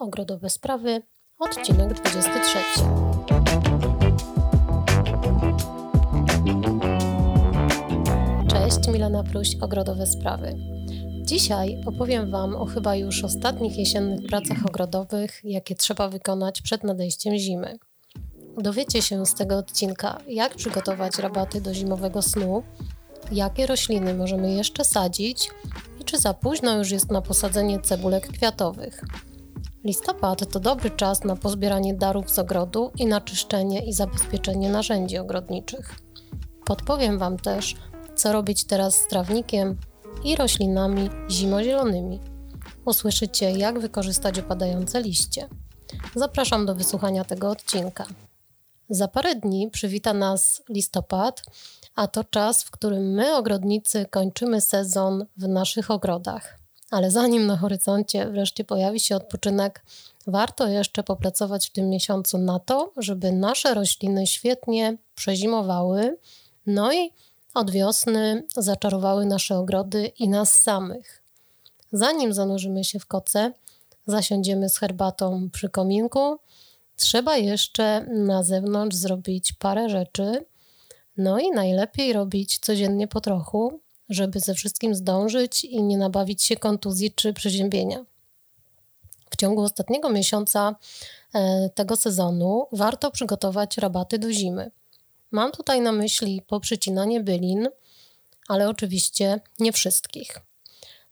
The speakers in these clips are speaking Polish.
Ogrodowe Sprawy, odcinek 23. Cześć, Milena Pruś, Ogrodowe Sprawy. Dzisiaj opowiem Wam o chyba już ostatnich jesiennych pracach ogrodowych, jakie trzeba wykonać przed nadejściem zimy. Dowiecie się z tego odcinka, jak przygotować rabaty do zimowego snu, jakie rośliny możemy jeszcze sadzić i czy za późno już jest na posadzenie cebulek kwiatowych. Listopad to dobry czas na pozbieranie darów z ogrodu i na czyszczenie i zabezpieczenie narzędzi ogrodniczych. Podpowiem Wam też, co robić teraz z trawnikiem i roślinami zimozielonymi. Usłyszycie, jak wykorzystać opadające liście. Zapraszam do wysłuchania tego odcinka. Za parę dni przywita nas listopad, a to czas, w którym my, ogrodnicy, kończymy sezon w naszych ogrodach. Ale zanim na horyzoncie wreszcie pojawi się odpoczynek, warto jeszcze popracować w tym miesiącu na to, żeby nasze rośliny świetnie przezimowały, no i od wiosny zaczarowały nasze ogrody i nas samych. Zanim zanurzymy się w koce, zasiądziemy z herbatą przy kominku, trzeba jeszcze na zewnątrz zrobić parę rzeczy, no i najlepiej robić codziennie po trochu, żeby ze wszystkim zdążyć i nie nabawić się kontuzji czy przeziębienia. W ciągu ostatniego miesiąca e, tego sezonu warto przygotować rabaty do zimy. Mam tutaj na myśli poprzycinanie bylin, ale oczywiście nie wszystkich.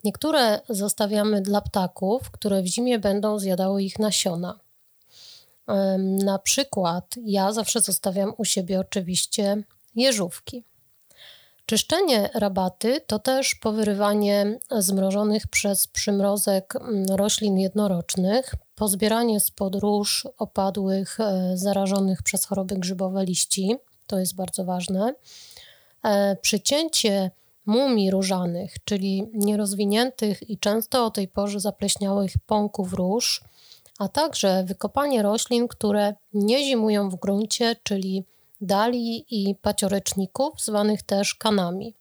Niektóre zostawiamy dla ptaków, które w zimie będą zjadały ich nasiona. Na przykład ja zawsze zostawiam u siebie oczywiście jeżówki. Czyszczenie rabaty to też powyrywanie zmrożonych przez przymrozek mm, roślin jednorocznych, pozbieranie spod róż opadłych, e, zarażonych przez choroby grzybowe liści, to jest bardzo ważne, e, przycięcie mumii różanych, czyli nierozwiniętych i często o tej porze zapleśniałych pąków róż, a także wykopanie roślin, które nie zimują w gruncie, czyli dali i pacioreczników, zwanych też kanami.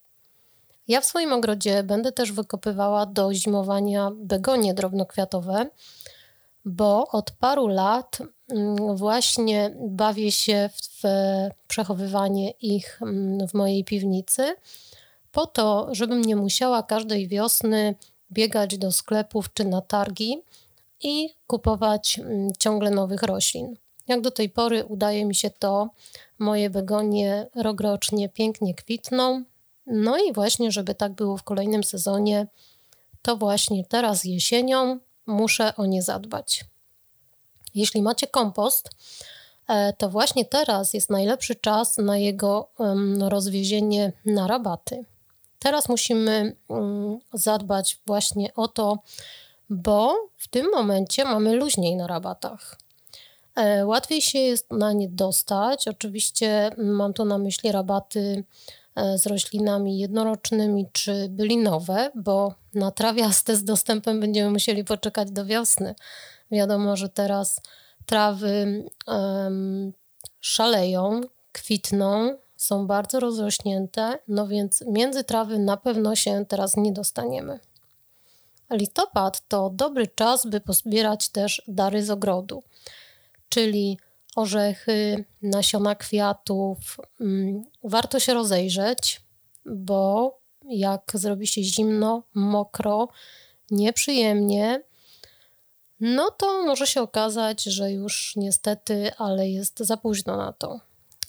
Ja w swoim ogrodzie będę też wykopywała do zimowania begonie drobnokwiatowe, bo od paru lat mm, właśnie bawię się w przechowywanie ich mm, w mojej piwnicy, po to, żebym nie musiała każdej wiosny biegać do sklepów czy na targi i kupować mm, ciągle nowych roślin. Jak do tej pory udaje mi się to, moje begonie rokrocznie pięknie kwitną. No i właśnie, żeby tak było w kolejnym sezonie, to właśnie teraz jesienią muszę o nie zadbać. Jeśli macie kompost, e, to właśnie teraz jest najlepszy czas na jego rozwiezienie na rabaty. Teraz musimy mm, zadbać właśnie o to, bo w tym momencie mamy luźniej na rabatach. E, łatwiej się jest na nie dostać. Oczywiście mam tu na myśli rabaty e, z roślinami jednorocznymi czy bylinowe, bo na trawiaste z dostępem będziemy musieli poczekać do wiosny. Wiadomo, że teraz trawy um, szaleją, kwitną, są bardzo rozrośnięte, no więc między trawy na pewno się teraz nie dostaniemy. Listopad to dobry czas, by pozbierać też dary z ogrodu czyli orzechy, nasiona kwiatów. Mm, warto się rozejrzeć, bo jak zrobi się zimno, mokro, nieprzyjemnie, no to może się okazać, że już niestety, ale jest za późno na to.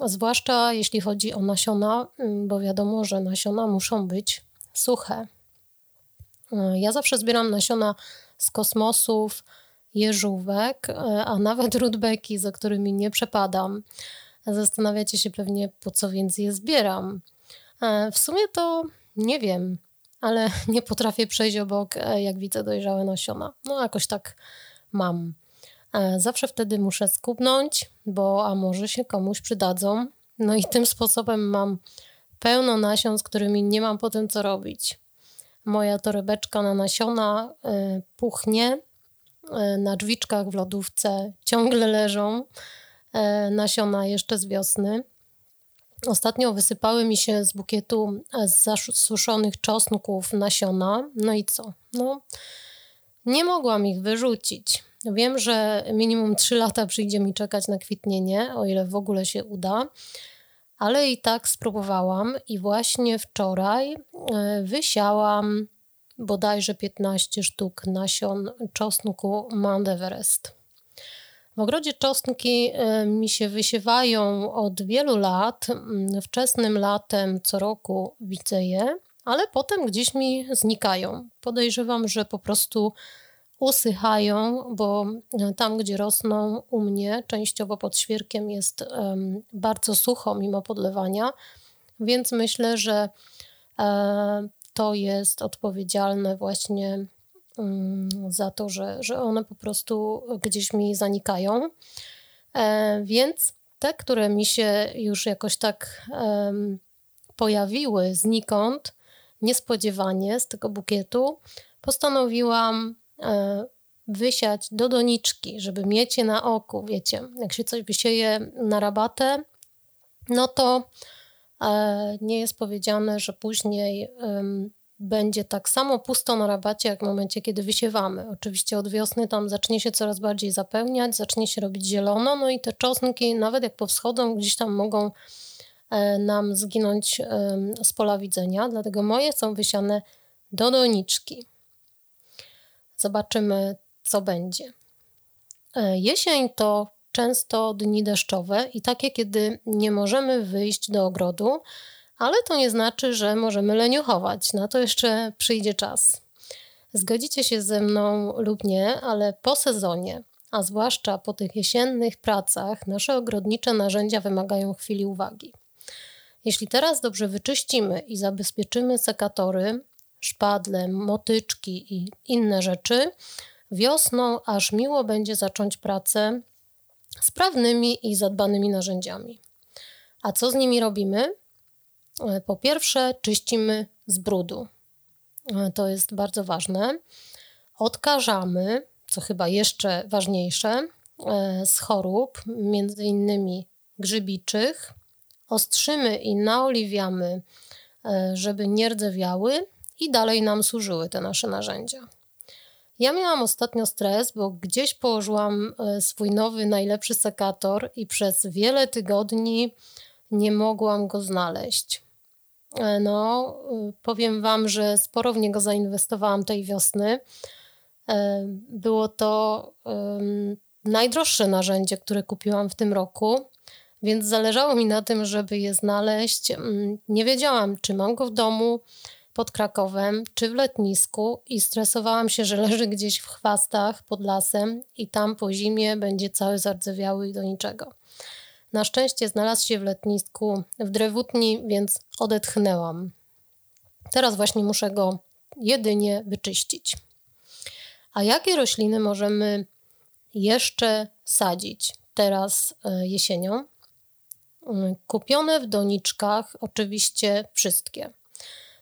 Zwłaszcza jeśli chodzi o nasiona, mm, bo wiadomo, że nasiona muszą być suche. Ja zawsze zbieram nasiona z kosmosów, jeżówek, e, a nawet rudbeki, za którymi nie przepadam. Zastanawiacie się pewnie, po co więc je zbieram. E, w sumie to nie wiem, ale nie potrafię przejść obok, e, jak widzę dojrzałe nasiona. No, jakoś tak mam. Zawsze wtedy muszę skubnąć, bo a może się komuś przydadzą. No i tym sposobem mam pełno nasion, z którymi nie mam potem co robić. Moja torebeczka na nasiona puchnie, na drzwiczkach w lodówce ciągle leżą e, nasiona jeszcze z wiosny. Ostatnio wysypały mi się z bukietu e, zasuszonych czosnków nasiona. No i co? No, nie mogłam ich wyrzucić. Wiem, że minimum 3 lata przyjdzie mi czekać na kwitnienie, o ile w ogóle się uda, ale i tak spróbowałam i właśnie wczoraj e, wysiałam bodajże 15 sztuk nasion czosnku Mount Everest. W ogrodzie czosnki e, mi się wysiewają od wielu lat. Wczesnym latem co roku widzę je, ale potem gdzieś mi znikają. Podejrzewam, że po prostu usychają, bo tam, gdzie rosną u mnie, częściowo pod świerkiem jest um, bardzo sucho mimo podlewania, więc myślę, że e, to jest odpowiedzialne właśnie um, za to, że, że one po prostu gdzieś mi zanikają. E, więc te, które mi się już jakoś tak pojawiły znikąd, niespodziewanie z tego bukietu, postanowiłam E, wysiać do doniczki, żeby mieć je na oku, wiecie, jak się coś wysieje na rabatę, no to nie jest powiedziane, że później będzie tak samo pusto na rabacie, jak w momencie, kiedy wysiewamy. Oczywiście od wiosny tam zacznie się coraz bardziej zapełniać, zacznie się robić zielono, no i te czosnki, nawet jak powschodzą, gdzieś tam mogą e, nam zginąć z pola widzenia, dlatego moje są wysiane do doniczki. Zobaczymy, co będzie. E, jesień to często dni deszczowe i takie, kiedy nie możemy wyjść do ogrodu, ale to nie znaczy, że możemy leniuchować. Na to jeszcze przyjdzie czas. Zgodzicie się ze mną lub nie, ale po sezonie, a zwłaszcza po tych jesiennych pracach, nasze ogrodnicze narzędzia wymagają chwili uwagi. Jeśli teraz dobrze wyczyścimy i zabezpieczymy sekatory, szpadle, motyczki i inne rzeczy, wiosną aż miło będzie zacząć pracę sprawnymi i zadbanymi narzędziami. A co z nimi robimy? E, po pierwsze, czyścimy z brudu. E, to jest bardzo ważne. Odkażamy, co chyba jeszcze ważniejsze, e, z chorób, między innymi grzybiczych. Ostrzymy i naoliwiamy, żeby nie rdzewiały i dalej nam służyły te nasze narzędzia. Ja miałam ostatnio stres, bo gdzieś położyłam e, swój nowy, najlepszy sekator i przez wiele tygodni nie mogłam go znaleźć. E, no, e, powiem Wam, że sporo w niego zainwestowałam tej wiosny. Było to najdroższe narzędzie, które kupiłam w tym roku, więc zależało mi na tym, żeby je znaleźć. Mm, nie wiedziałam, czy mam go w domu, pod Krakowem czy w letnisku i stresowałam się, że leży gdzieś w chwastach pod lasem i tam po zimie będzie cały zardzewiały i do niczego. Na szczęście znalazł się w letnisku w drewutni, więc odetchnęłam. Teraz właśnie muszę go jedynie wyczyścić. A jakie rośliny możemy jeszcze sadzić teraz e, jesienią? Kupione w doniczkach, oczywiście wszystkie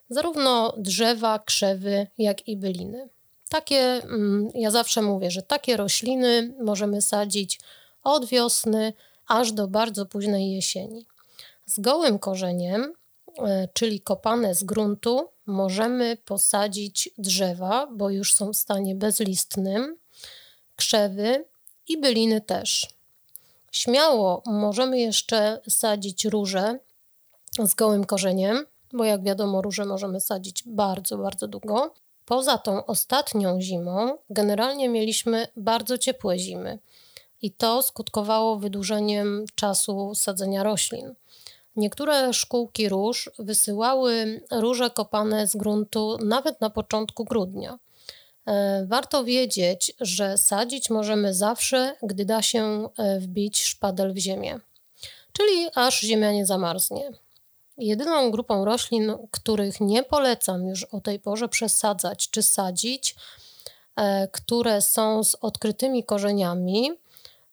zarówno drzewa, krzewy, jak i byliny. Takie, mm, ja zawsze mówię, że takie rośliny możemy sadzić od wiosny aż do bardzo późnej jesieni. Z gołym korzeniem, e, czyli kopane z gruntu, możemy posadzić drzewa, bo już są w stanie bezlistnym, krzewy i byliny też. Śmiało możemy jeszcze sadzić róże z gołym korzeniem, bo jak wiadomo, róże możemy sadzić bardzo, bardzo długo. Poza tą ostatnią zimą, generalnie mieliśmy bardzo ciepłe zimy i to skutkowało wydłużeniem czasu sadzenia roślin. Niektóre szkółki róż wysyłały róże kopane z gruntu nawet na początku grudnia. E, warto wiedzieć, że sadzić możemy zawsze, gdy da się e, wbić szpadel w ziemię, czyli aż ziemia nie zamarznie. Jedyną grupą roślin, których nie polecam już o tej porze przesadzać czy sadzić, e, które są z odkrytymi korzeniami,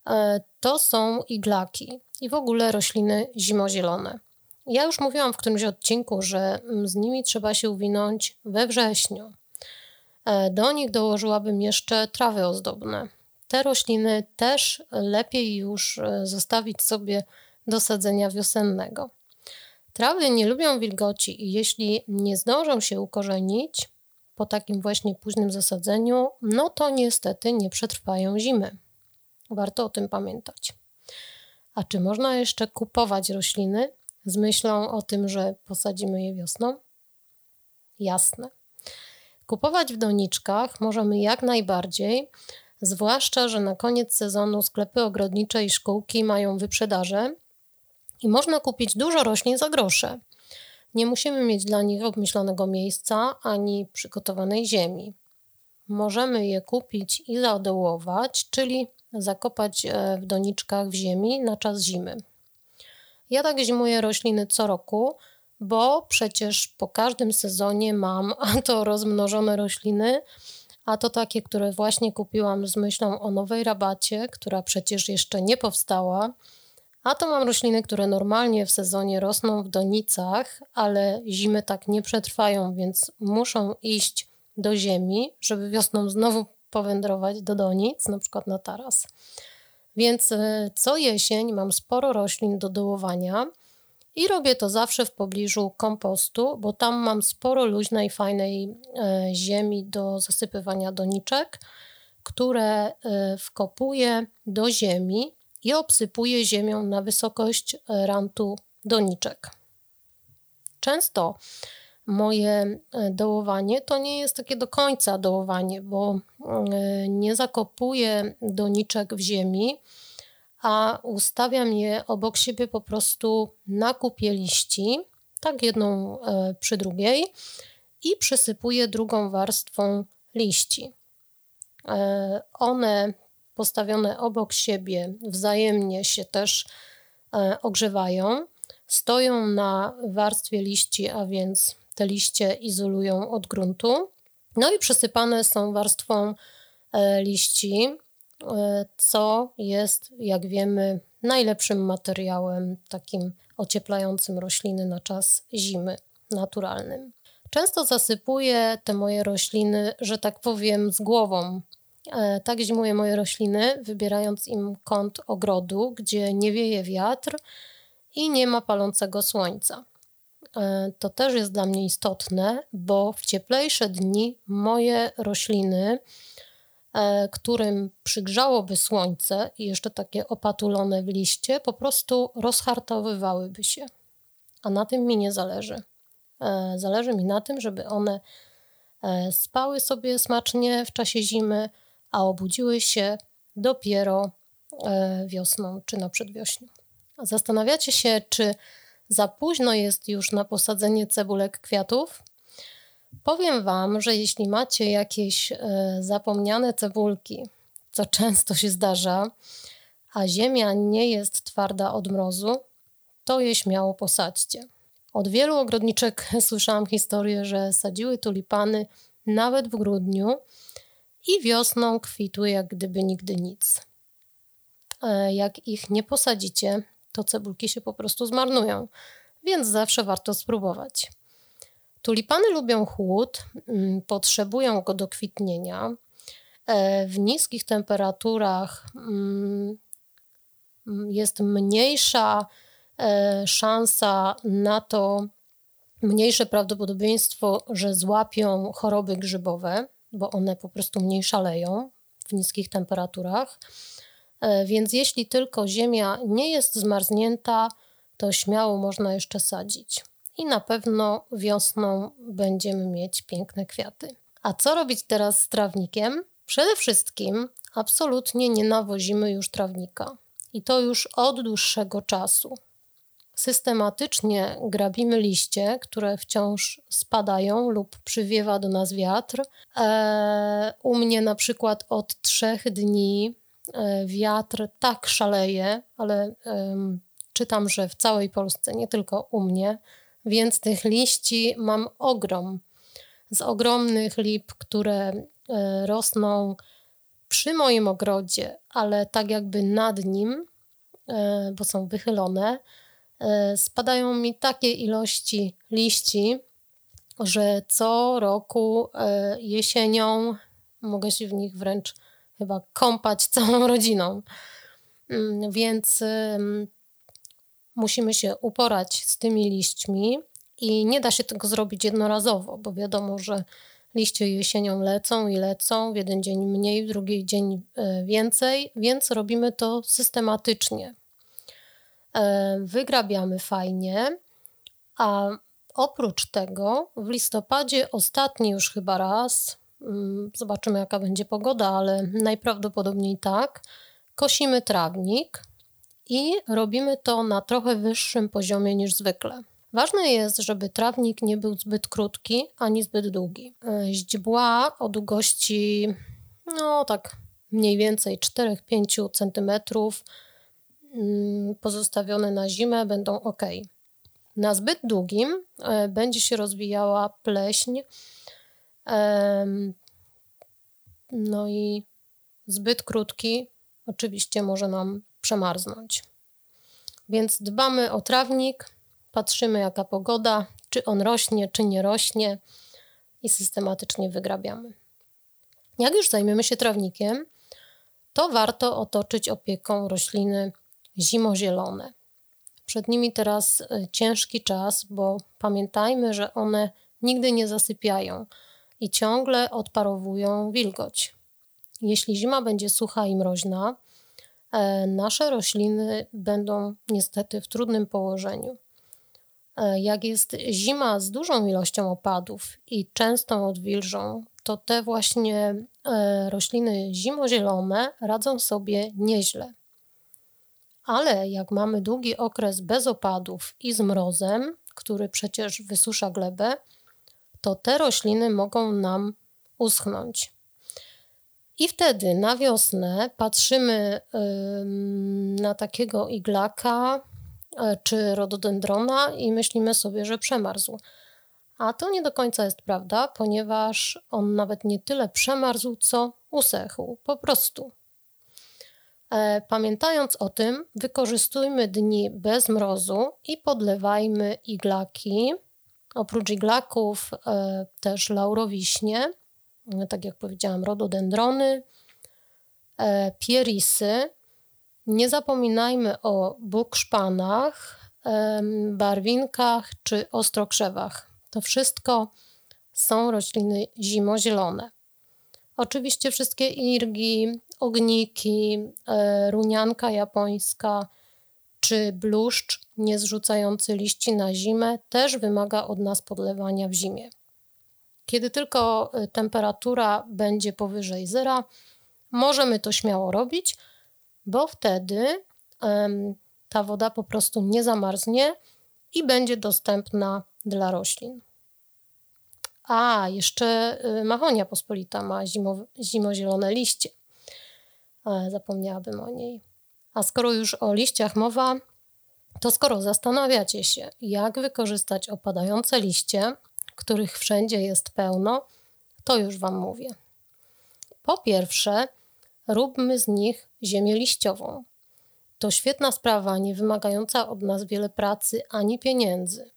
e, to są iglaki i w ogóle rośliny zimozielone. Ja już mówiłam w którymś odcinku, że mm, z nimi trzeba się uwinąć we wrześniu. E, do nich dołożyłabym jeszcze trawy ozdobne. Te rośliny też lepiej już zostawić sobie do sadzenia wiosennego. Trawy nie lubią wilgoci i jeśli nie zdążą się ukorzenić, po takim właśnie późnym zasadzeniu, no to niestety nie przetrwają zimy. Warto o tym pamiętać. A czy można jeszcze kupować rośliny z myślą o tym, że posadzimy je wiosną? Jasne. Kupować w doniczkach możemy jak najbardziej, zwłaszcza, że na koniec sezonu sklepy ogrodnicze i szkółki mają wyprzedaże i można kupić dużo roślin za grosze. Nie musimy mieć dla nich obmyślonego miejsca ani przygotowanej ziemi. Możemy je kupić i zaodołować, czyli zakopać e, w doniczkach w ziemi na czas zimy. Ja tak zimuję rośliny co roku, bo przecież po każdym sezonie mam a to rozmnożone rośliny, a to takie, które właśnie kupiłam z myślą o nowej rabacie, która przecież jeszcze nie powstała. A to mam rośliny, które normalnie w sezonie rosną w donicach, ale zimy tak nie przetrwają, więc muszą iść do ziemi, żeby wiosną znowu powędrować do donic, na przykład na taras. Więc e, co jesień mam sporo roślin do dołowania i robię to zawsze w pobliżu kompostu, bo tam mam sporo luźnej, fajnej e, ziemi do zasypywania doniczek, które e, wkopuję do ziemi i obsypuję ziemią na wysokość rantu doniczek. Często moje e, dołowanie to nie jest takie do końca dołowanie, bo e, nie zakopuję doniczek w ziemi, a ustawiam je obok siebie po prostu na kupie liści, tak jedną e, przy drugiej i przysypuję drugą warstwą liści. One postawione obok siebie wzajemnie się też ogrzewają, stoją na warstwie liści, a więc te liście izolują od gruntu. No i przysypane są warstwą e, liści, e, co jest, jak wiemy, najlepszym materiałem takim ocieplającym rośliny na czas zimy naturalnym. Często zasypuję te moje rośliny, że tak powiem, z głową. E, tak zimuję moje rośliny, wybierając im kąt ogrodu, gdzie nie wieje wiatr i nie ma palącego słońca. E, to też jest dla mnie istotne, bo w cieplejsze dni moje rośliny, e, którym przygrzałoby słońce i jeszcze takie opatulone w liście, po prostu rozhartowywałyby się. A na tym mi nie zależy. Zależy mi na tym, żeby one spały sobie smacznie w czasie zimy, a obudziły się dopiero wiosną czy na przedwiośniu. Zastanawiacie się, czy za późno jest już na posadzenie cebulek kwiatów? Powiem Wam, że jeśli macie jakieś e, zapomniane cebulki, co często się zdarza, a ziemia nie jest twarda od mrozu, to je śmiało posadźcie. Od wielu ogrodniczek słyszałam historię, że sadziły tulipany nawet w grudniu i wiosną kwitły jak gdyby nigdy nic. E, jak ich nie posadzicie, to cebulki się po prostu zmarnują, więc zawsze warto spróbować. Tulipany lubią chłód, mm, potrzebują go do kwitnienia. E, w niskich temperaturach mm, jest mniejsza e, szansa na to, mniejsze prawdopodobieństwo, że złapią choroby grzybowe, bo one po prostu mniej szaleją w niskich temperaturach. E, więc jeśli tylko ziemia nie jest zmarznięta, to śmiało można jeszcze sadzić. I na pewno wiosną będziemy mieć piękne kwiaty. A co robić teraz z trawnikiem? Przede wszystkim absolutnie nie nawozimy już trawnika. I to już od dłuższego czasu. Systematycznie grabimy liście, które wciąż spadają lub przywiewa do nas wiatr. Eee, u mnie na przykład od trzech dni E, wiatr tak szaleje, ale czytam, że w całej Polsce, nie tylko u mnie, więc tych liści mam ogrom. Z ogromnych lip, które e, rosną przy moim ogrodzie, ale tak jakby nad nim, e, bo są wychylone, spadają mi takie ilości liści, że co roku jesienią mogę się w nich wręcz chyba kąpać całą rodziną. Mm, więc musimy się uporać z tymi liśćmi i nie da się tego zrobić jednorazowo, bo wiadomo, że Liście jesienią lecą i lecą, w jeden dzień mniej, w drugi dzień e, więcej, więc robimy to systematycznie. E, wygrabiamy fajnie, a oprócz tego w listopadzie ostatni już chyba raz, mm, zobaczymy jaka będzie pogoda, ale najprawdopodobniej tak, kosimy trawnik i robimy to na trochę wyższym poziomie niż zwykle. Ważne jest, żeby trawnik nie był zbyt krótki ani zbyt długi. E, źdźbła o długości, no tak mniej więcej 4-5 cm pozostawione na zimę będą ok. Na zbyt długim e, będzie się rozwijała pleśń, no i zbyt krótki oczywiście może nam przemarznąć. Więc dbamy o trawnik, patrzymy jaka pogoda, czy on rośnie, czy nie rośnie i systematycznie wygrabiamy. Jak już zajmiemy się trawnikiem, to warto otoczyć opieką rośliny zimozielone. Przed nimi teraz e, ciężki czas, bo pamiętajmy, że one nigdy nie zasypiają i ciągle odparowują wilgoć. Jeśli zima będzie sucha i mroźna, e, nasze rośliny będą niestety w trudnym położeniu. E, jak jest zima z dużą ilością opadów i częstą odwilżą, to te właśnie e, rośliny zimozielone radzą sobie nieźle. Ale jak mamy długi okres bez opadów i z mrozem, który przecież wysusza glebę, to te rośliny mogą nam uschnąć. I wtedy na wiosnę patrzymy na takiego iglaka, E, czy rododendrona i myślimy sobie, że przemarzł. A to nie do końca jest prawda, ponieważ on nawet nie tyle przemarzł, co usechł, po prostu. E, pamiętając o tym, wykorzystujmy dni bez mrozu i podlewajmy iglaki. Oprócz iglaków e, też laurowiśnie, tak jak powiedziałam, rododendrony, pierisy, nie zapominajmy o bukszpanach, barwinkach czy ostrokrzewach. To wszystko są rośliny zimozielone. Oczywiście wszystkie irgi, ogniki, e, runianka japońska czy bluszcz niezrzucający liści na zimę też wymaga od nas podlewania w zimie. Kiedy tylko e, temperatura będzie powyżej zera, możemy to śmiało robić – bo wtedy um, ta woda po prostu nie zamarznie i będzie dostępna dla roślin. A, jeszcze y, mahonia pospolita ma zimo, zimozielone liście. Zapomniałabym o niej. A skoro już o liściach mowa, to skoro zastanawiacie się, jak wykorzystać opadające liście, których wszędzie jest pełno, to już Wam mówię. Po pierwsze, Róbmy z nich ziemię liściową. To świetna sprawa, nie wymagająca od nas wiele pracy ani pieniędzy.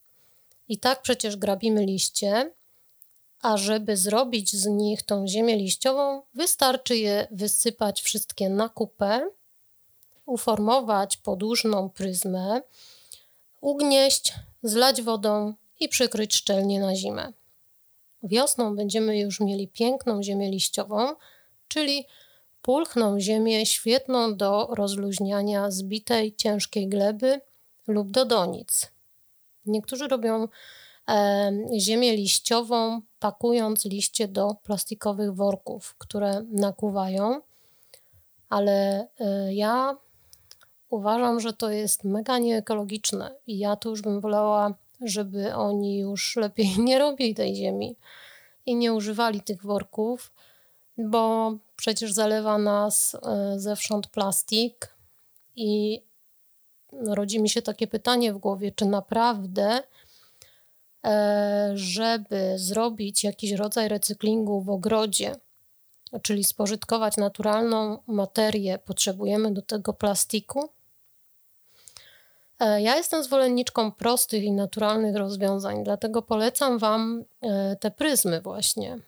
I tak przecież grabimy liście, a żeby zrobić z nich tą ziemię liściową, wystarczy je wysypać wszystkie na kupę, uformować podłużną pryzmę, ugnieść, zlać wodą i przykryć szczelnie na zimę. Wiosną będziemy już mieli piękną ziemię liściową, czyli pulchną ziemię świetną do rozluźniania zbitej, ciężkiej gleby lub do donic. Niektórzy robią ziemię liściową, pakując liście do plastikowych worków, które nakuwają, ale e, ja uważam, że to jest mega nieekologiczne i ja to już bym wolała, żeby oni już lepiej nie robili tej ziemi i nie używali tych worków, bo przecież zalewa nas e, zewsząd plastik i rodzi mi się takie pytanie w głowie, czy naprawdę, żeby zrobić jakiś rodzaj recyklingu w ogrodzie, czyli spożytkować naturalną materię, potrzebujemy do tego plastiku? E, ja jestem zwolenniczką prostych i naturalnych rozwiązań, dlatego polecam Wam te pryzmy właśnie.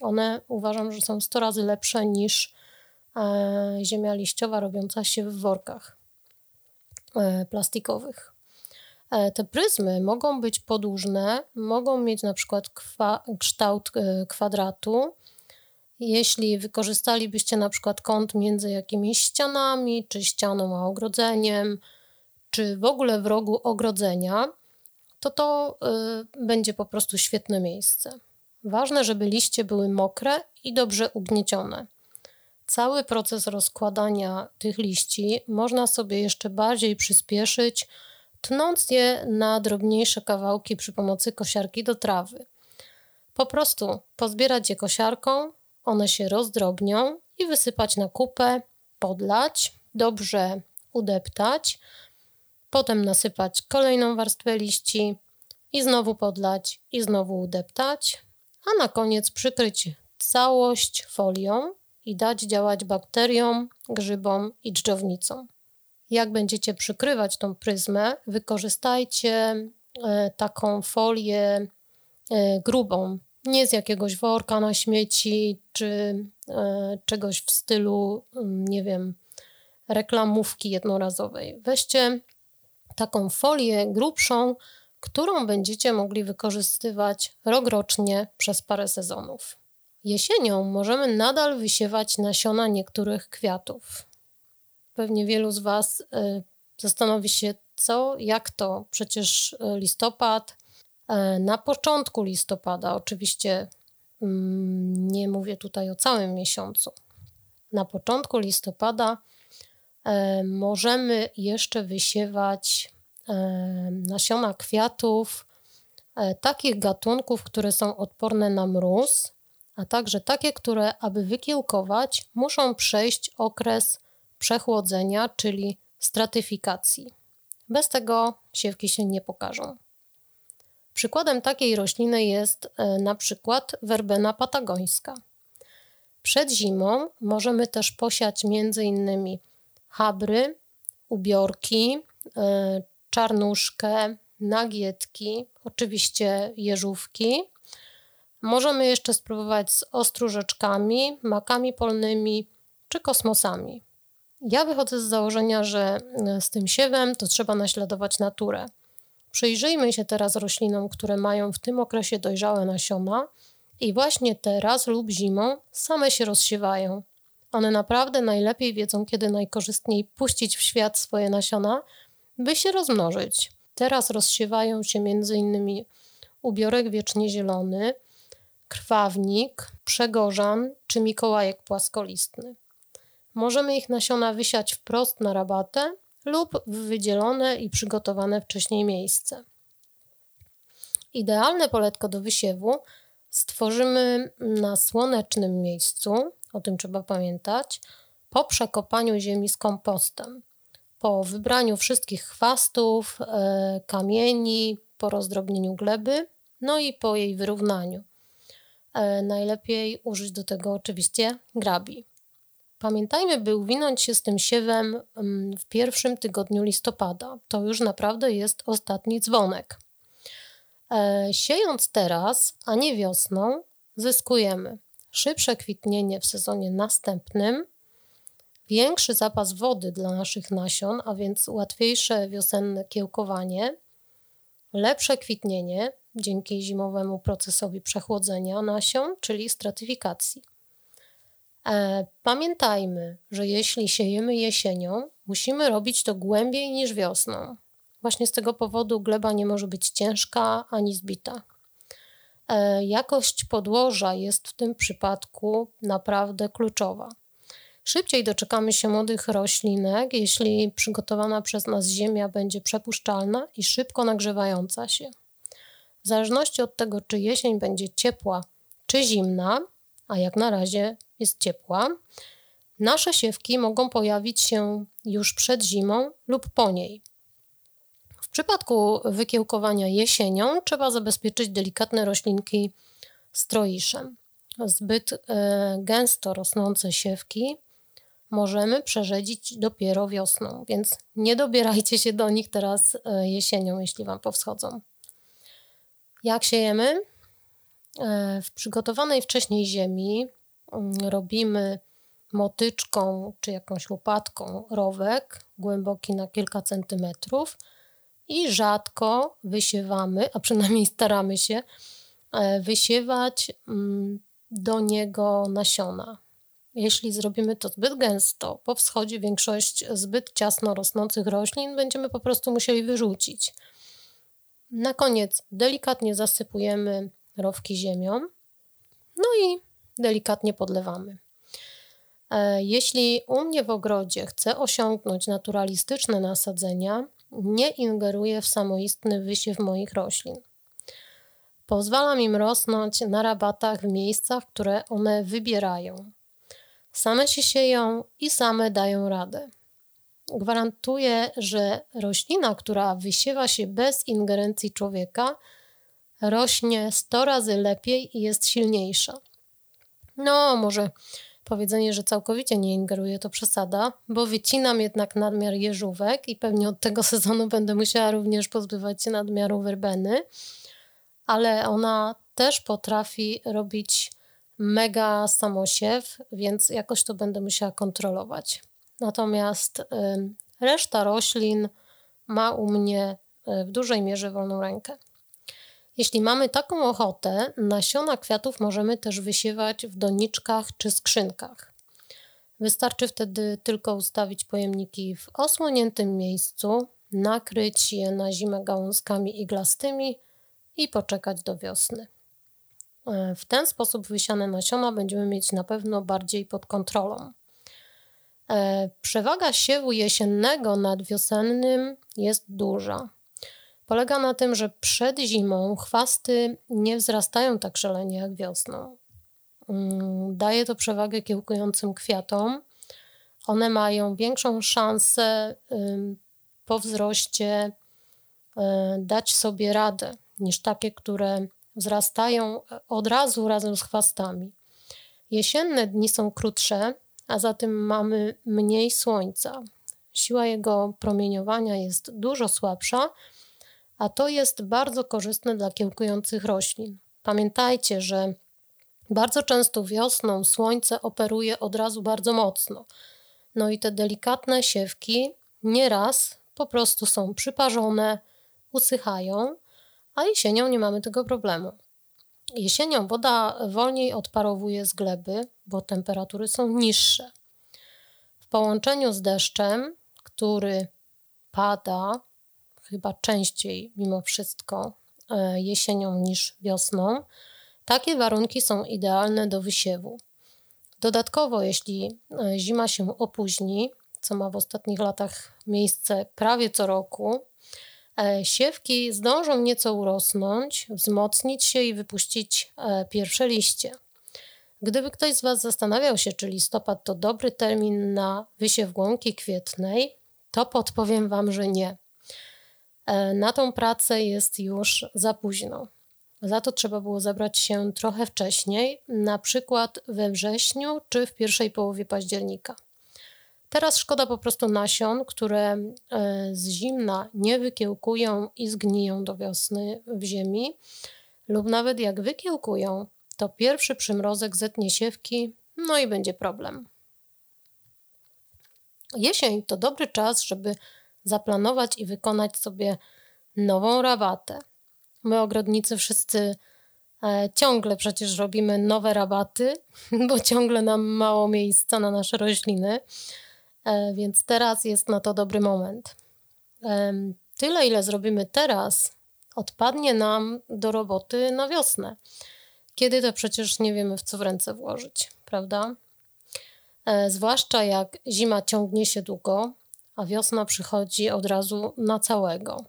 One uważam, że są 100 razy lepsze niż e, ziemia liściowa robiąca się w workach e, plastikowych. E, te pryzmy mogą być podłużne, mogą mieć na przykład kwa, kształt e, kwadratu. Jeśli wykorzystalibyście na przykład kąt między jakimiś ścianami, czy ścianą a ogrodzeniem, czy w ogóle w rogu ogrodzenia, to to y, będzie po prostu świetne miejsce. Ważne, żeby liście były mokre i dobrze ugniecione. Cały proces rozkładania tych liści można sobie jeszcze bardziej przyspieszyć, tnąc je na drobniejsze kawałki przy pomocy kosiarki do trawy. Po prostu pozbierać je kosiarką, one się rozdrobnią i wysypać na kupę, podlać, dobrze udeptać, potem nasypać kolejną warstwę liści i znowu podlać i znowu udeptać, a na koniec przykryć całość folią i dać działać bakteriom, grzybom i dżdżownicom. Jak będziecie przykrywać tą pryzmę, wykorzystajcie e, taką folię e, grubą, nie z jakiegoś worka na śmieci czy e, czegoś w stylu, mm, nie wiem, reklamówki jednorazowej. Weźcie taką folię grubszą, którą będziecie mogli wykorzystywać rokrocznie przez parę sezonów. Jesienią możemy nadal wysiewać nasiona niektórych kwiatów. Pewnie wielu z Was y, zastanowi się, co, jak to? Przecież y, listopad, y, na początku listopada, oczywiście mm, nie mówię tutaj o całym miesiącu. Na początku listopada możemy jeszcze wysiewać nasiona kwiatów takich gatunków, które są odporne na mróz, a także takie, które, aby wykiełkować, muszą przejść okres przechłodzenia, czyli stratyfikacji. Bez tego siewki się nie pokażą. Przykładem takiej rośliny jest e, na przykład werbena patagońska. Przed zimą możemy też posiać m.in. habry, ubiorki, e, czarnuszkę, nagietki, oczywiście jeżówki. Możemy jeszcze spróbować z ostróżeczkami, makami polnymi czy kosmosami. Ja wychodzę z założenia, że e, z tym siewem to trzeba naśladować naturę. Przyjrzyjmy się teraz roślinom, które mają w tym okresie dojrzałe nasiona i właśnie teraz lub zimą same się rozsiewają. One naprawdę najlepiej wiedzą, kiedy najkorzystniej puścić w świat swoje nasiona, by się rozmnożyć. Teraz rozsiewają się m.in. ubiorek wiecznie zielony, krwawnik, przegorzan czy mikołajek płaskolistny. Możemy ich nasiona wysiać wprost na rabatę lub w wydzielone i przygotowane wcześniej miejsce. Idealne poletko do wysiewu stworzymy na słonecznym miejscu, o tym trzeba pamiętać, po przekopaniu ziemi z kompostem, po wybraniu wszystkich chwastów, e, kamieni, po rozdrobnieniu gleby, no i po jej wyrównaniu. E, najlepiej użyć do tego oczywiście grabi. Pamiętajmy, by uwinąć się z tym siewem mm, w pierwszym tygodniu listopada. To już naprawdę jest ostatni dzwonek. E, siejąc teraz, a nie wiosną, zyskujemy szybsze kwitnienie w sezonie następnym, większy zapas wody dla naszych nasion, a więc łatwiejsze wiosenne kiełkowanie, lepsze kwitnienie dzięki zimowemu procesowi przechłodzenia nasion, czyli stratyfikacji. E, pamiętajmy, że jeśli siejemy jesienią, musimy robić to głębiej niż wiosną. Właśnie z tego powodu gleba nie może być ciężka ani zbita. E, jakość podłoża jest w tym przypadku naprawdę kluczowa. Szybciej doczekamy się młodych roślinek, jeśli przygotowana przez nas ziemia będzie przepuszczalna i szybko nagrzewająca się. W zależności od tego, czy jesień będzie ciepła czy zimna, a jak na razie jest ciepła, nasze siewki mogą pojawić się już przed zimą lub po niej. W przypadku wykiełkowania jesienią trzeba zabezpieczyć delikatne roślinki stroiszem. Zbyt e, gęsto rosnące siewki możemy przerzedzić dopiero wiosną, więc nie dobierajcie się do nich teraz e, jesienią, jeśli Wam powschodzą. Jak siejemy? E, w przygotowanej wcześniej ziemi robimy motyczką czy jakąś łopatką rowek głęboki na kilka centymetrów i rzadko wysiewamy, a przynajmniej staramy się e, wysiewać mm, do niego nasiona. Jeśli zrobimy to zbyt gęsto, po wschodzie większość zbyt ciasno rosnących roślin będziemy po prostu musieli wyrzucić. Na koniec delikatnie zasypujemy rowki ziemią, no i delikatnie podlewamy. E, jeśli u mnie w ogrodzie chcę osiągnąć naturalistyczne nasadzenia, nie ingeruję w samoistny wysiew moich roślin. Pozwalam im rosnąć na rabatach w miejscach, które one wybierają. Same się sieją i same dają radę. Gwarantuję, że roślina, która wysiewa się bez ingerencji człowieka, rośnie 100 razy lepiej i jest silniejsza. No, może powiedzenie, że całkowicie nie ingeruje, to przesada, bo wycinam jednak nadmiar jeżówek i pewnie od tego sezonu będę musiała również pozbywać się nadmiaru werbeny, ale ona też potrafi robić mega samosiew, więc jakoś to będę musiała kontrolować. Natomiast reszta roślin ma u mnie y, w dużej mierze wolną rękę. Jeśli mamy taką ochotę, nasiona kwiatów możemy też wysiewać w doniczkach czy skrzynkach. Wystarczy wtedy tylko ustawić pojemniki w osłoniętym miejscu, nakryć je na zimę gałązkami iglastymi i poczekać do wiosny. E, w ten sposób wysiane nasiona będziemy mieć na pewno bardziej pod kontrolą. E, przewaga siewu jesiennego nad wiosennym jest duża. Polega na tym, że przed zimą chwasty nie wzrastają tak szalenie jak wiosną. Mm, daje to przewagę kiełkującym kwiatom. One mają większą szansę po wzroście y, dać sobie radę niż takie, które wzrastają od razu razem z chwastami. Jesienne dni są krótsze, a zatem mamy mniej słońca. Siła jego promieniowania jest dużo słabsza, a to jest bardzo korzystne dla kiełkujących roślin. Pamiętajcie, że bardzo często wiosną słońce operuje od razu bardzo mocno. No i te delikatne siewki nieraz po prostu są przyparzone, usychają, a jesienią nie mamy tego problemu. Jesienią woda wolniej odparowuje z gleby, bo temperatury są niższe. W połączeniu z deszczem, który pada chyba częściej mimo wszystko e, jesienią niż wiosną, takie warunki są idealne do wysiewu. Dodatkowo, jeśli e, zima się opóźni, co ma w ostatnich latach miejsce prawie co roku, e, siewki zdążą nieco urosnąć, wzmocnić się i wypuścić pierwsze liście. Gdyby ktoś z Was zastanawiał się, czy listopad to dobry termin na wysiew głąki kwietnej, to podpowiem Wam, że nie. E, na tą pracę jest już za późno. Za to trzeba było zabrać się trochę wcześniej, na przykład we wrześniu czy w pierwszej połowie października. Teraz szkoda po prostu nasion, które e, z zimna nie wykiełkują i zgniją do wiosny w ziemi, lub nawet jak wykiełkują, to pierwszy przymrozek zetnie siewki, no i będzie problem. Jesień to dobry czas, żeby zaplanować i wykonać sobie nową rabatę. My, ogrodnicy, wszyscy e, ciągle przecież robimy nowe rabaty, bo ciągle nam mało miejsca na nasze rośliny, e, więc teraz jest na to dobry moment. E, tyle, ile zrobimy teraz, odpadnie nam do roboty na wiosnę. Kiedy to przecież nie wiemy, w co w ręce włożyć, prawda? E, zwłaszcza jak zima ciągnie się długo, a wiosna przychodzi od razu na całego.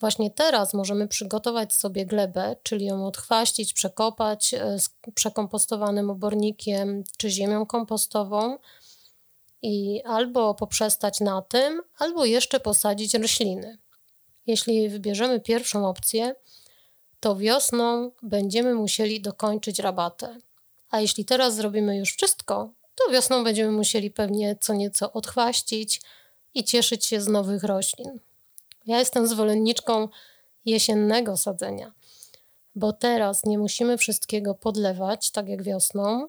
Właśnie teraz możemy przygotować sobie glebę, czyli ją odchwaścić, przekopać e, z przekompostowanym obornikiem czy ziemią kompostową i albo poprzestać na tym, albo jeszcze posadzić rośliny. Jeśli wybierzemy pierwszą opcję, to wiosną będziemy musieli dokończyć rabatę. A jeśli teraz zrobimy już wszystko, to wiosną będziemy musieli pewnie co nieco odchwaścić, i cieszyć się z nowych roślin. Ja jestem zwolenniczką jesiennego sadzenia, bo teraz nie musimy wszystkiego podlewać, tak jak wiosną.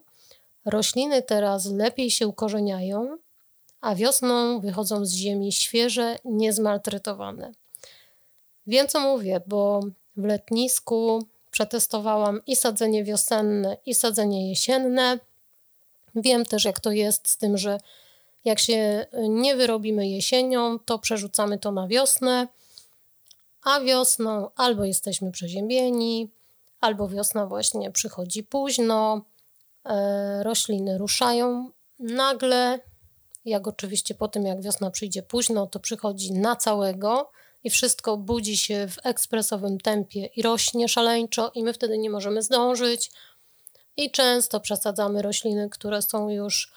Rośliny teraz lepiej się ukorzeniają, a wiosną wychodzą z ziemi świeże, niezmaltretowane. Wiem, co mówię, bo w letnisku przetestowałam i sadzenie wiosenne, i sadzenie jesienne. Wiem też, jak to jest z tym, że jak się nie wyrobimy jesienią, to przerzucamy to na wiosnę, a wiosną albo jesteśmy przeziębieni, albo wiosna właśnie przychodzi późno, e, rośliny ruszają nagle, jak oczywiście po tym, jak wiosna przyjdzie późno, to przychodzi na całego i wszystko budzi się w ekspresowym tempie i rośnie szaleńczo, i my wtedy nie możemy zdążyć. I często przesadzamy rośliny, które są już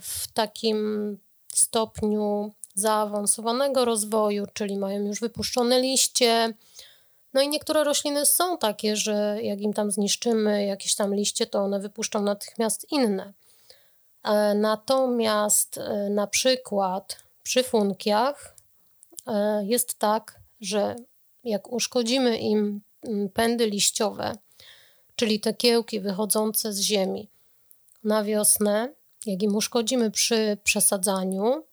w takim stopniu zaawansowanego rozwoju, czyli mają już wypuszczone liście. No i niektóre rośliny są takie, że jak im tam zniszczymy jakieś tam liście, to one wypuszczą natychmiast inne. E, natomiast e, na przykład przy funkiach e, jest tak, że jak uszkodzimy im pędy liściowe, czyli te kiełki wychodzące z ziemi na wiosnę, jak im uszkodzimy przy przesadzaniu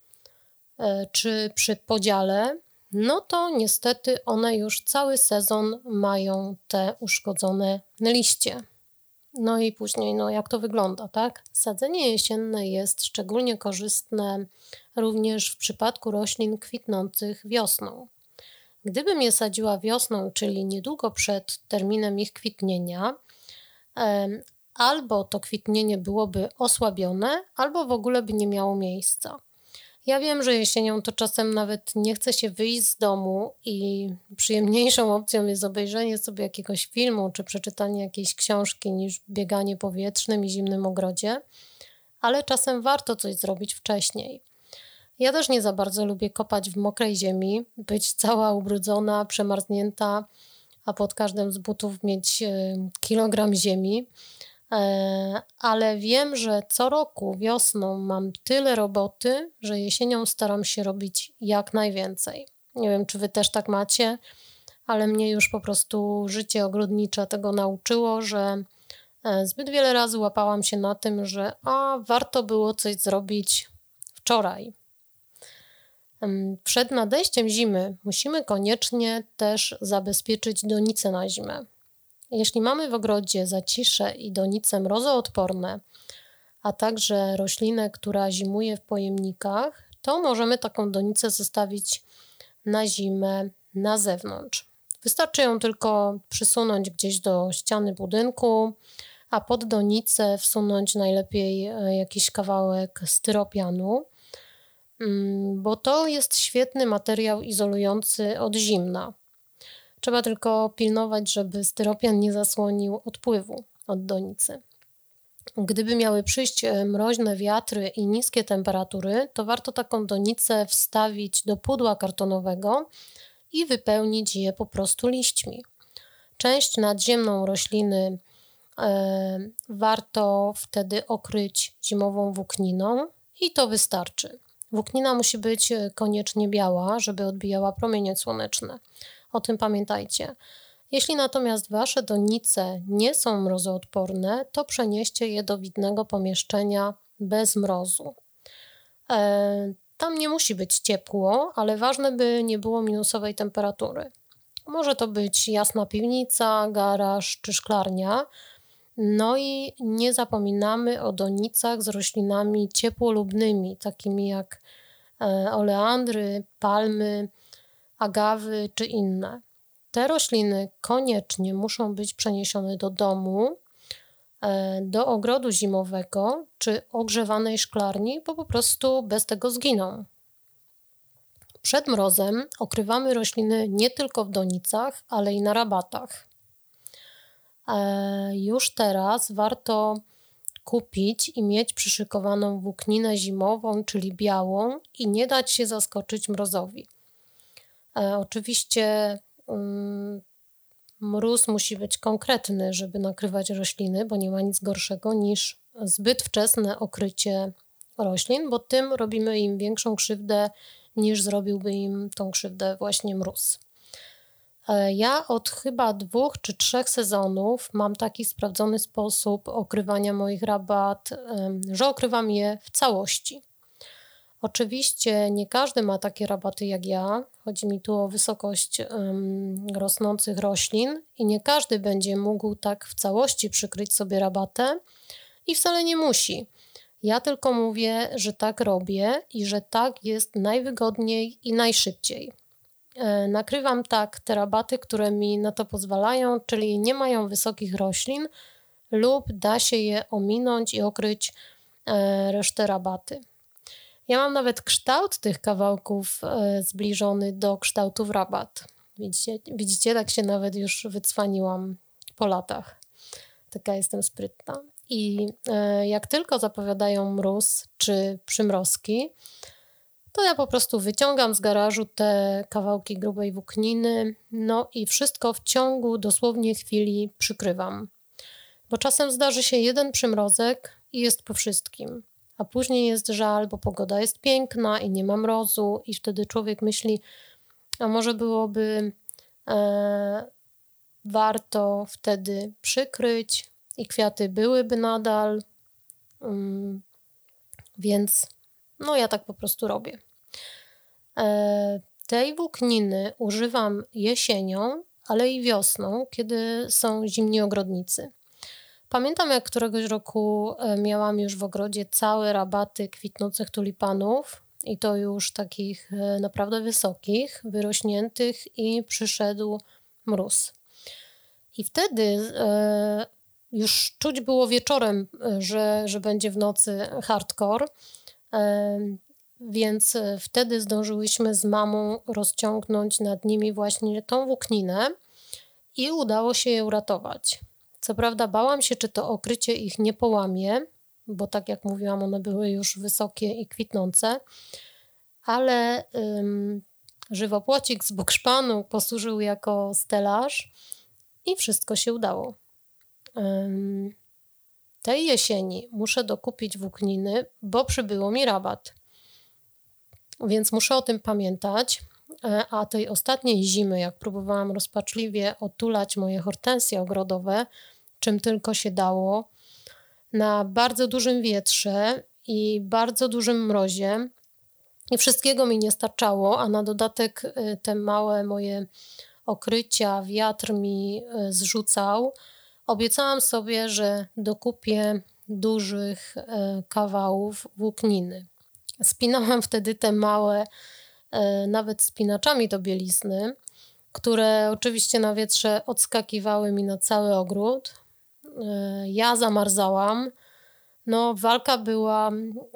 czy przy podziale, no to niestety one już cały sezon mają te uszkodzone liście. No i później, no jak to wygląda, tak? Sadzenie jesienne jest szczególnie korzystne również w przypadku roślin kwitnących wiosną. Gdybym je sadziła wiosną, czyli niedługo przed terminem ich kwitnienia, albo to kwitnienie byłoby osłabione, albo w ogóle by nie miało miejsca. Ja wiem, że jesienią to czasem nawet nie chce się wyjść z domu i przyjemniejszą opcją jest obejrzenie sobie jakiegoś filmu czy przeczytanie jakiejś książki niż bieganie po wietrznym i zimnym ogrodzie, ale czasem warto coś zrobić wcześniej. Ja też nie za bardzo lubię kopać w mokrej ziemi, być cała ubrudzona, przemarznięta, a pod każdym z butów mieć e, kilogram ziemi. E, ale wiem, że co roku wiosną mam tyle roboty, że jesienią staram się robić jak najwięcej. Nie wiem, czy wy też tak macie, ale mnie już po prostu życie ogrodnicze tego nauczyło, że e, zbyt wiele razy łapałam się na tym, że a warto było coś zrobić wczoraj. Przed nadejściem zimy musimy koniecznie też zabezpieczyć donice na zimę. Jeśli mamy w ogrodzie zacisze i donice mrozoodporne, a także roślinę, która zimuje w pojemnikach, to możemy taką donicę zostawić na zimę na zewnątrz. Wystarczy ją tylko przysunąć gdzieś do ściany budynku, a pod donicę wsunąć najlepiej e, jakiś kawałek styropianu, mm, bo to jest świetny materiał izolujący od zimna. Trzeba tylko pilnować, żeby styropian nie zasłonił odpływu od donicy. Gdyby miały przyjść e, mroźne wiatry i niskie temperatury, to warto taką donicę wstawić do pudła kartonowego i wypełnić je po prostu liśćmi. Część nadziemną rośliny e, warto wtedy okryć zimową włókniną i to wystarczy. Włóknina musi być e, koniecznie biała, żeby odbijała promienie słoneczne. O tym pamiętajcie. Jeśli natomiast wasze donice nie są mrozoodporne, to przenieście je do widnego pomieszczenia bez mrozu. E, tam nie musi być ciepło, ale ważne, by nie było minusowej temperatury. Może to być jasna piwnica, garaż czy szklarnia. No i nie zapominamy o donicach z roślinami ciepłolubnymi, takimi jak e, oleandry, palmy, agawy czy inne. Te rośliny koniecznie muszą być przeniesione do domu, e, do ogrodu zimowego czy ogrzewanej szklarni, bo po prostu bez tego zginą. Przed mrozem okrywamy rośliny nie tylko w donicach, ale i na rabatach. E, już teraz warto kupić i mieć przyszykowaną włókninę zimową, czyli białą, i nie dać się zaskoczyć mrozowi. E, oczywiście mm, mróz musi być konkretny, żeby nakrywać rośliny, bo nie ma nic gorszego niż zbyt wczesne okrycie roślin, bo tym robimy im większą krzywdę niż zrobiłby im tą krzywdę właśnie mróz. E, ja od chyba dwóch czy trzech sezonów mam taki sprawdzony sposób okrywania moich rabat, że okrywam je w całości. Oczywiście nie każdy ma takie rabaty jak ja. Chodzi mi tu o wysokość um, rosnących roślin i nie każdy będzie mógł tak w całości przykryć sobie rabatę i wcale nie musi. Ja tylko mówię, że tak robię i że tak jest najwygodniej i najszybciej. E, nakrywam tak te rabaty, które mi na to pozwalają, czyli nie mają wysokich roślin lub da się je ominąć i okryć e, resztę rabaty. Ja mam nawet kształt tych kawałków e, zbliżony do kształtów rabat. Widzicie, widzicie, tak się nawet już wycwaniłam po latach. Taka jestem sprytna. I e, jak tylko zapowiadają mróz czy przymrozki, to ja po prostu wyciągam z garażu te kawałki grubej włókniny, no i wszystko w ciągu dosłownie chwili przykrywam. Bo czasem zdarzy się jeden przymrozek i jest po wszystkim a później jest żal, bo pogoda jest piękna i nie ma mrozu, i wtedy człowiek myśli, a może byłoby e, warto wtedy przykryć i kwiaty byłyby nadal. Um, więc no ja tak po prostu robię. E, tej włókniny używam jesienią, ale i wiosną, kiedy są zimni ogrodnicy. Pamiętam, jak któregoś roku e, miałam już w ogrodzie całe rabaty kwitnących tulipanów i to już takich e, naprawdę wysokich, wyrośniętych i przyszedł mróz. I wtedy e, już czuć było wieczorem, że, że będzie w nocy hardcore, więc wtedy zdążyłyśmy z mamą rozciągnąć nad nimi właśnie tą włókninę i udało się je uratować. Co prawda bałam się, czy to okrycie ich nie połamie, bo tak jak mówiłam, one były już wysokie i kwitnące, ale ym, żywopłocik z bukszpanu posłużył jako stelaż i wszystko się udało. Ym, tej jesieni muszę dokupić włókniny, bo przybyło mi rabat. Więc muszę o tym pamiętać. E, a tej ostatniej zimy, jak próbowałam rozpaczliwie otulać moje hortensje ogrodowe, czym tylko się dało, na bardzo dużym wietrze i bardzo dużym mrozie, i wszystkiego mi nie starczało, a na dodatek e, te małe moje okrycia wiatr mi e, zrzucał. Obiecałam sobie, że dokupię dużych kawałów włókniny. Spinałam wtedy te małe nawet spinaczami do bielizny, które oczywiście na wietrze odskakiwały mi na cały ogród. E, ja zamarzałam. No, walka była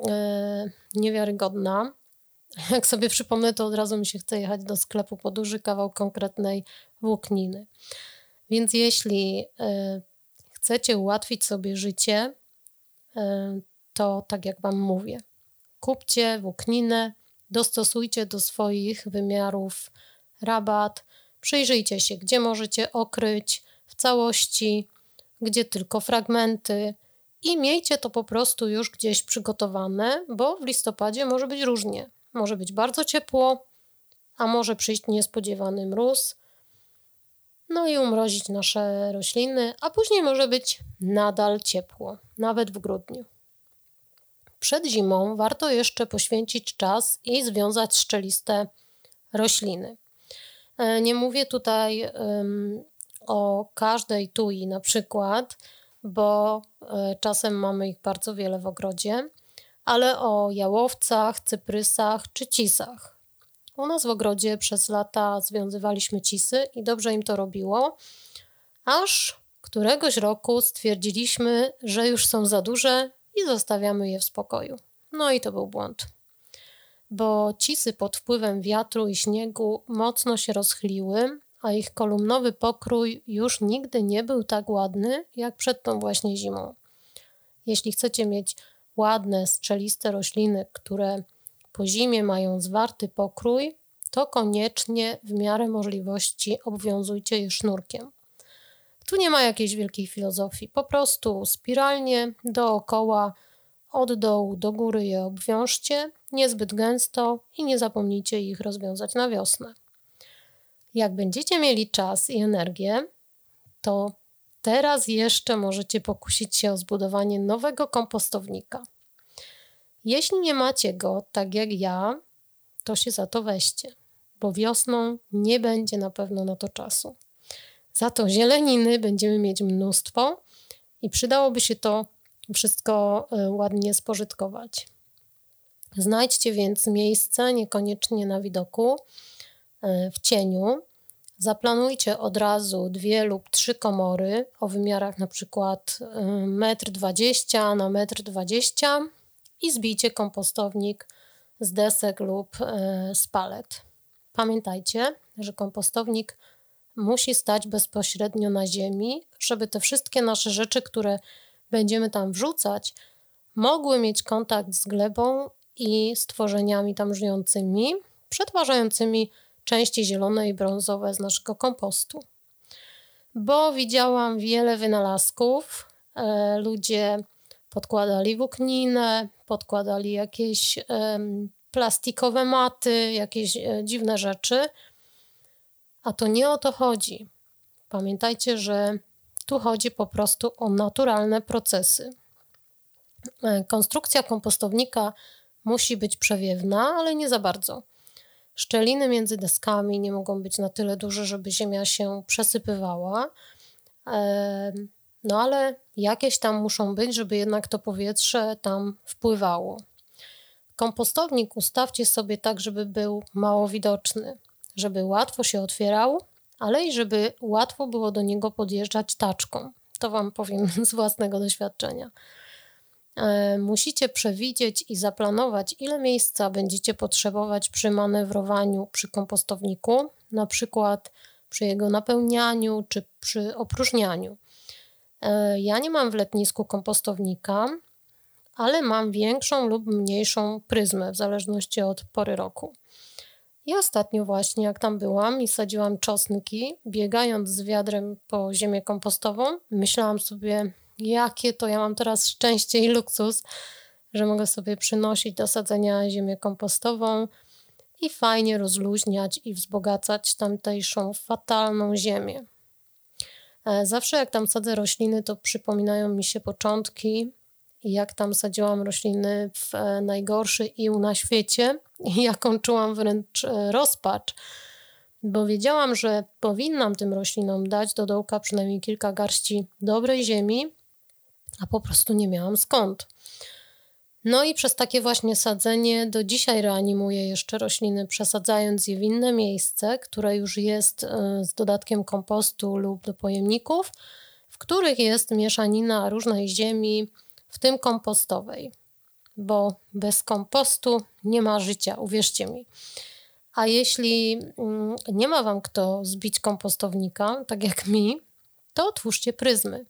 e, niewiarygodna. Jak sobie przypomnę, to od razu mi się chce jechać do sklepu po duży kawał konkretnej włókniny. Więc jeśli chcecie ułatwić sobie życie, to tak jak Wam mówię, kupcie włókninę dostosujcie do swoich wymiarów rabat, przyjrzyjcie się, gdzie możecie okryć w całości, gdzie tylko fragmenty i miejcie to po prostu już gdzieś przygotowane, bo w listopadzie może być różnie. Może być bardzo ciepło, a może przyjść niespodziewany mróz, no i umrozić nasze rośliny, a później może być nadal ciepło, nawet w grudniu. Przed zimą warto jeszcze poświęcić czas i związać szczeliste rośliny. E, nie mówię tutaj um, o każdej tui na przykład, bo e, czasem mamy ich bardzo wiele w ogrodzie, ale o jałowcach, cyprysach czy cisach. U nas w ogrodzie przez lata związywaliśmy cisy i dobrze im to robiło, aż któregoś roku stwierdziliśmy, że już są za duże i zostawiamy je w spokoju. No i to był błąd, bo cisy pod wpływem wiatru i śniegu mocno się rozchyliły, a ich kolumnowy pokrój już nigdy nie był tak ładny jak przed tą właśnie zimą. Jeśli chcecie mieć ładne, strzeliste rośliny, które po zimie mają zwarty pokrój, to koniecznie w miarę możliwości obwiązujcie je sznurkiem. Tu nie ma jakiejś wielkiej filozofii, po prostu spiralnie dookoła, od dołu do góry je obwiążcie, niezbyt gęsto i nie zapomnijcie ich rozwiązać na wiosnę. Jak będziecie mieli czas i energię, to teraz jeszcze możecie pokusić się o zbudowanie nowego kompostownika. Jeśli nie macie go tak jak ja, to się za to weźcie, bo wiosną nie będzie na pewno na to czasu. Za to zieleniny będziemy mieć mnóstwo i przydałoby się to wszystko e, ładnie spożytkować. Znajdźcie więc miejsce, niekoniecznie na widoku, e, w cieniu. Zaplanujcie od razu dwie lub trzy komory o wymiarach przykład 1,20 m na 1,20 m i zbijcie kompostownik z desek lub e, z palet. Pamiętajcie, że kompostownik musi stać bezpośrednio na ziemi, żeby te wszystkie nasze rzeczy, które będziemy tam wrzucać, mogły mieć kontakt z glebą i stworzeniami tam żyjącymi, przetwarzającymi części zielone i brązowe z naszego kompostu. Bo widziałam wiele wynalazków. E, ludzie podkładali włókninę, podkładali jakieś e, plastikowe maty, jakieś e, dziwne rzeczy. A to nie o to chodzi. Pamiętajcie, że tu chodzi po prostu o naturalne procesy. E, konstrukcja kompostownika musi być przewiewna, ale nie za bardzo. Szczeliny między deskami nie mogą być na tyle duże, żeby ziemia się przesypywała. E, no ale jakieś tam muszą być, żeby jednak to powietrze tam wpływało. Kompostownik ustawcie sobie tak, żeby był mało widoczny, żeby łatwo się otwierał, ale i żeby łatwo było do niego podjeżdżać taczką. To Wam powiem z własnego doświadczenia. E, musicie przewidzieć i zaplanować, ile miejsca będziecie potrzebować przy manewrowaniu przy kompostowniku, na przykład przy jego napełnianiu czy przy opróżnianiu. E, ja nie mam w letnisku kompostownika, ale mam większą lub mniejszą pryzmę w zależności od pory roku. I ostatnio właśnie, jak tam byłam i sadziłam czosnki, biegając z wiadrem po ziemię kompostową, myślałam sobie, jakie to ja mam teraz szczęście i luksus, że mogę sobie przynosić do sadzenia ziemię kompostową i fajnie rozluźniać i wzbogacać tamtejszą fatalną ziemię. E, zawsze jak tam sadzę rośliny, to przypominają mi się początki jak tam sadziłam rośliny w e, najgorszy ił na świecie i jaką czułam wręcz e, rozpacz, bo wiedziałam, że powinnam tym roślinom dać do dołka przynajmniej kilka garści dobrej ziemi, a po prostu nie miałam skąd. No i przez takie właśnie sadzenie do dzisiaj reanimuję jeszcze rośliny, przesadzając je w inne miejsce, które już jest e, z dodatkiem kompostu lub do pojemników, w których jest mieszanina różnej ziemi, w tym kompostowej, bo bez kompostu nie ma życia, uwierzcie mi. A jeśli mm, nie ma Wam kto zbić kompostownika, tak jak mi, to otwórzcie pryzmy.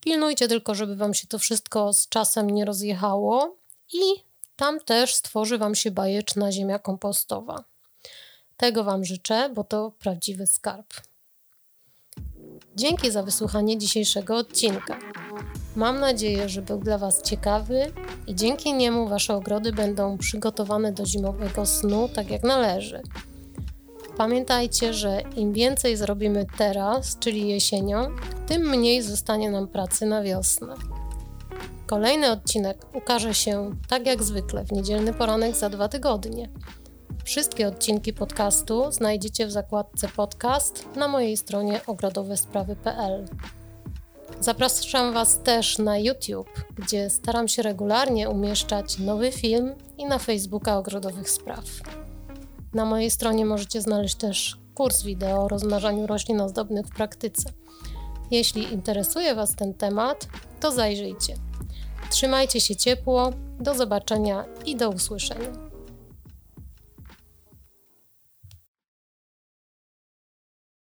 Pilnujcie tylko, żeby Wam się to wszystko z czasem nie rozjechało i tam też stworzy Wam się bajeczna ziemia kompostowa. Tego Wam życzę, bo to prawdziwy skarb. Dzięki za wysłuchanie dzisiejszego odcinka. Mam nadzieję, że był dla Was ciekawy i dzięki niemu Wasze ogrody będą przygotowane do zimowego snu tak jak należy. Pamiętajcie, że im więcej zrobimy teraz, czyli jesienią, tym mniej zostanie nam pracy na wiosnę. Kolejny odcinek ukaże się tak jak zwykle w niedzielny poranek za dwa tygodnie. Wszystkie odcinki podcastu znajdziecie w zakładce podcast na mojej stronie ogrodowesprawy.pl. Zapraszam Was też na YouTube, gdzie staram się regularnie umieszczać nowy film i na Facebooka Ogrodowych Spraw. Na mojej stronie możecie znaleźć też kurs wideo o rozmnażaniu roślin ozdobnych w praktyce. Jeśli interesuje Was ten temat, to zajrzyjcie. Trzymajcie się ciepło, do zobaczenia i do usłyszenia.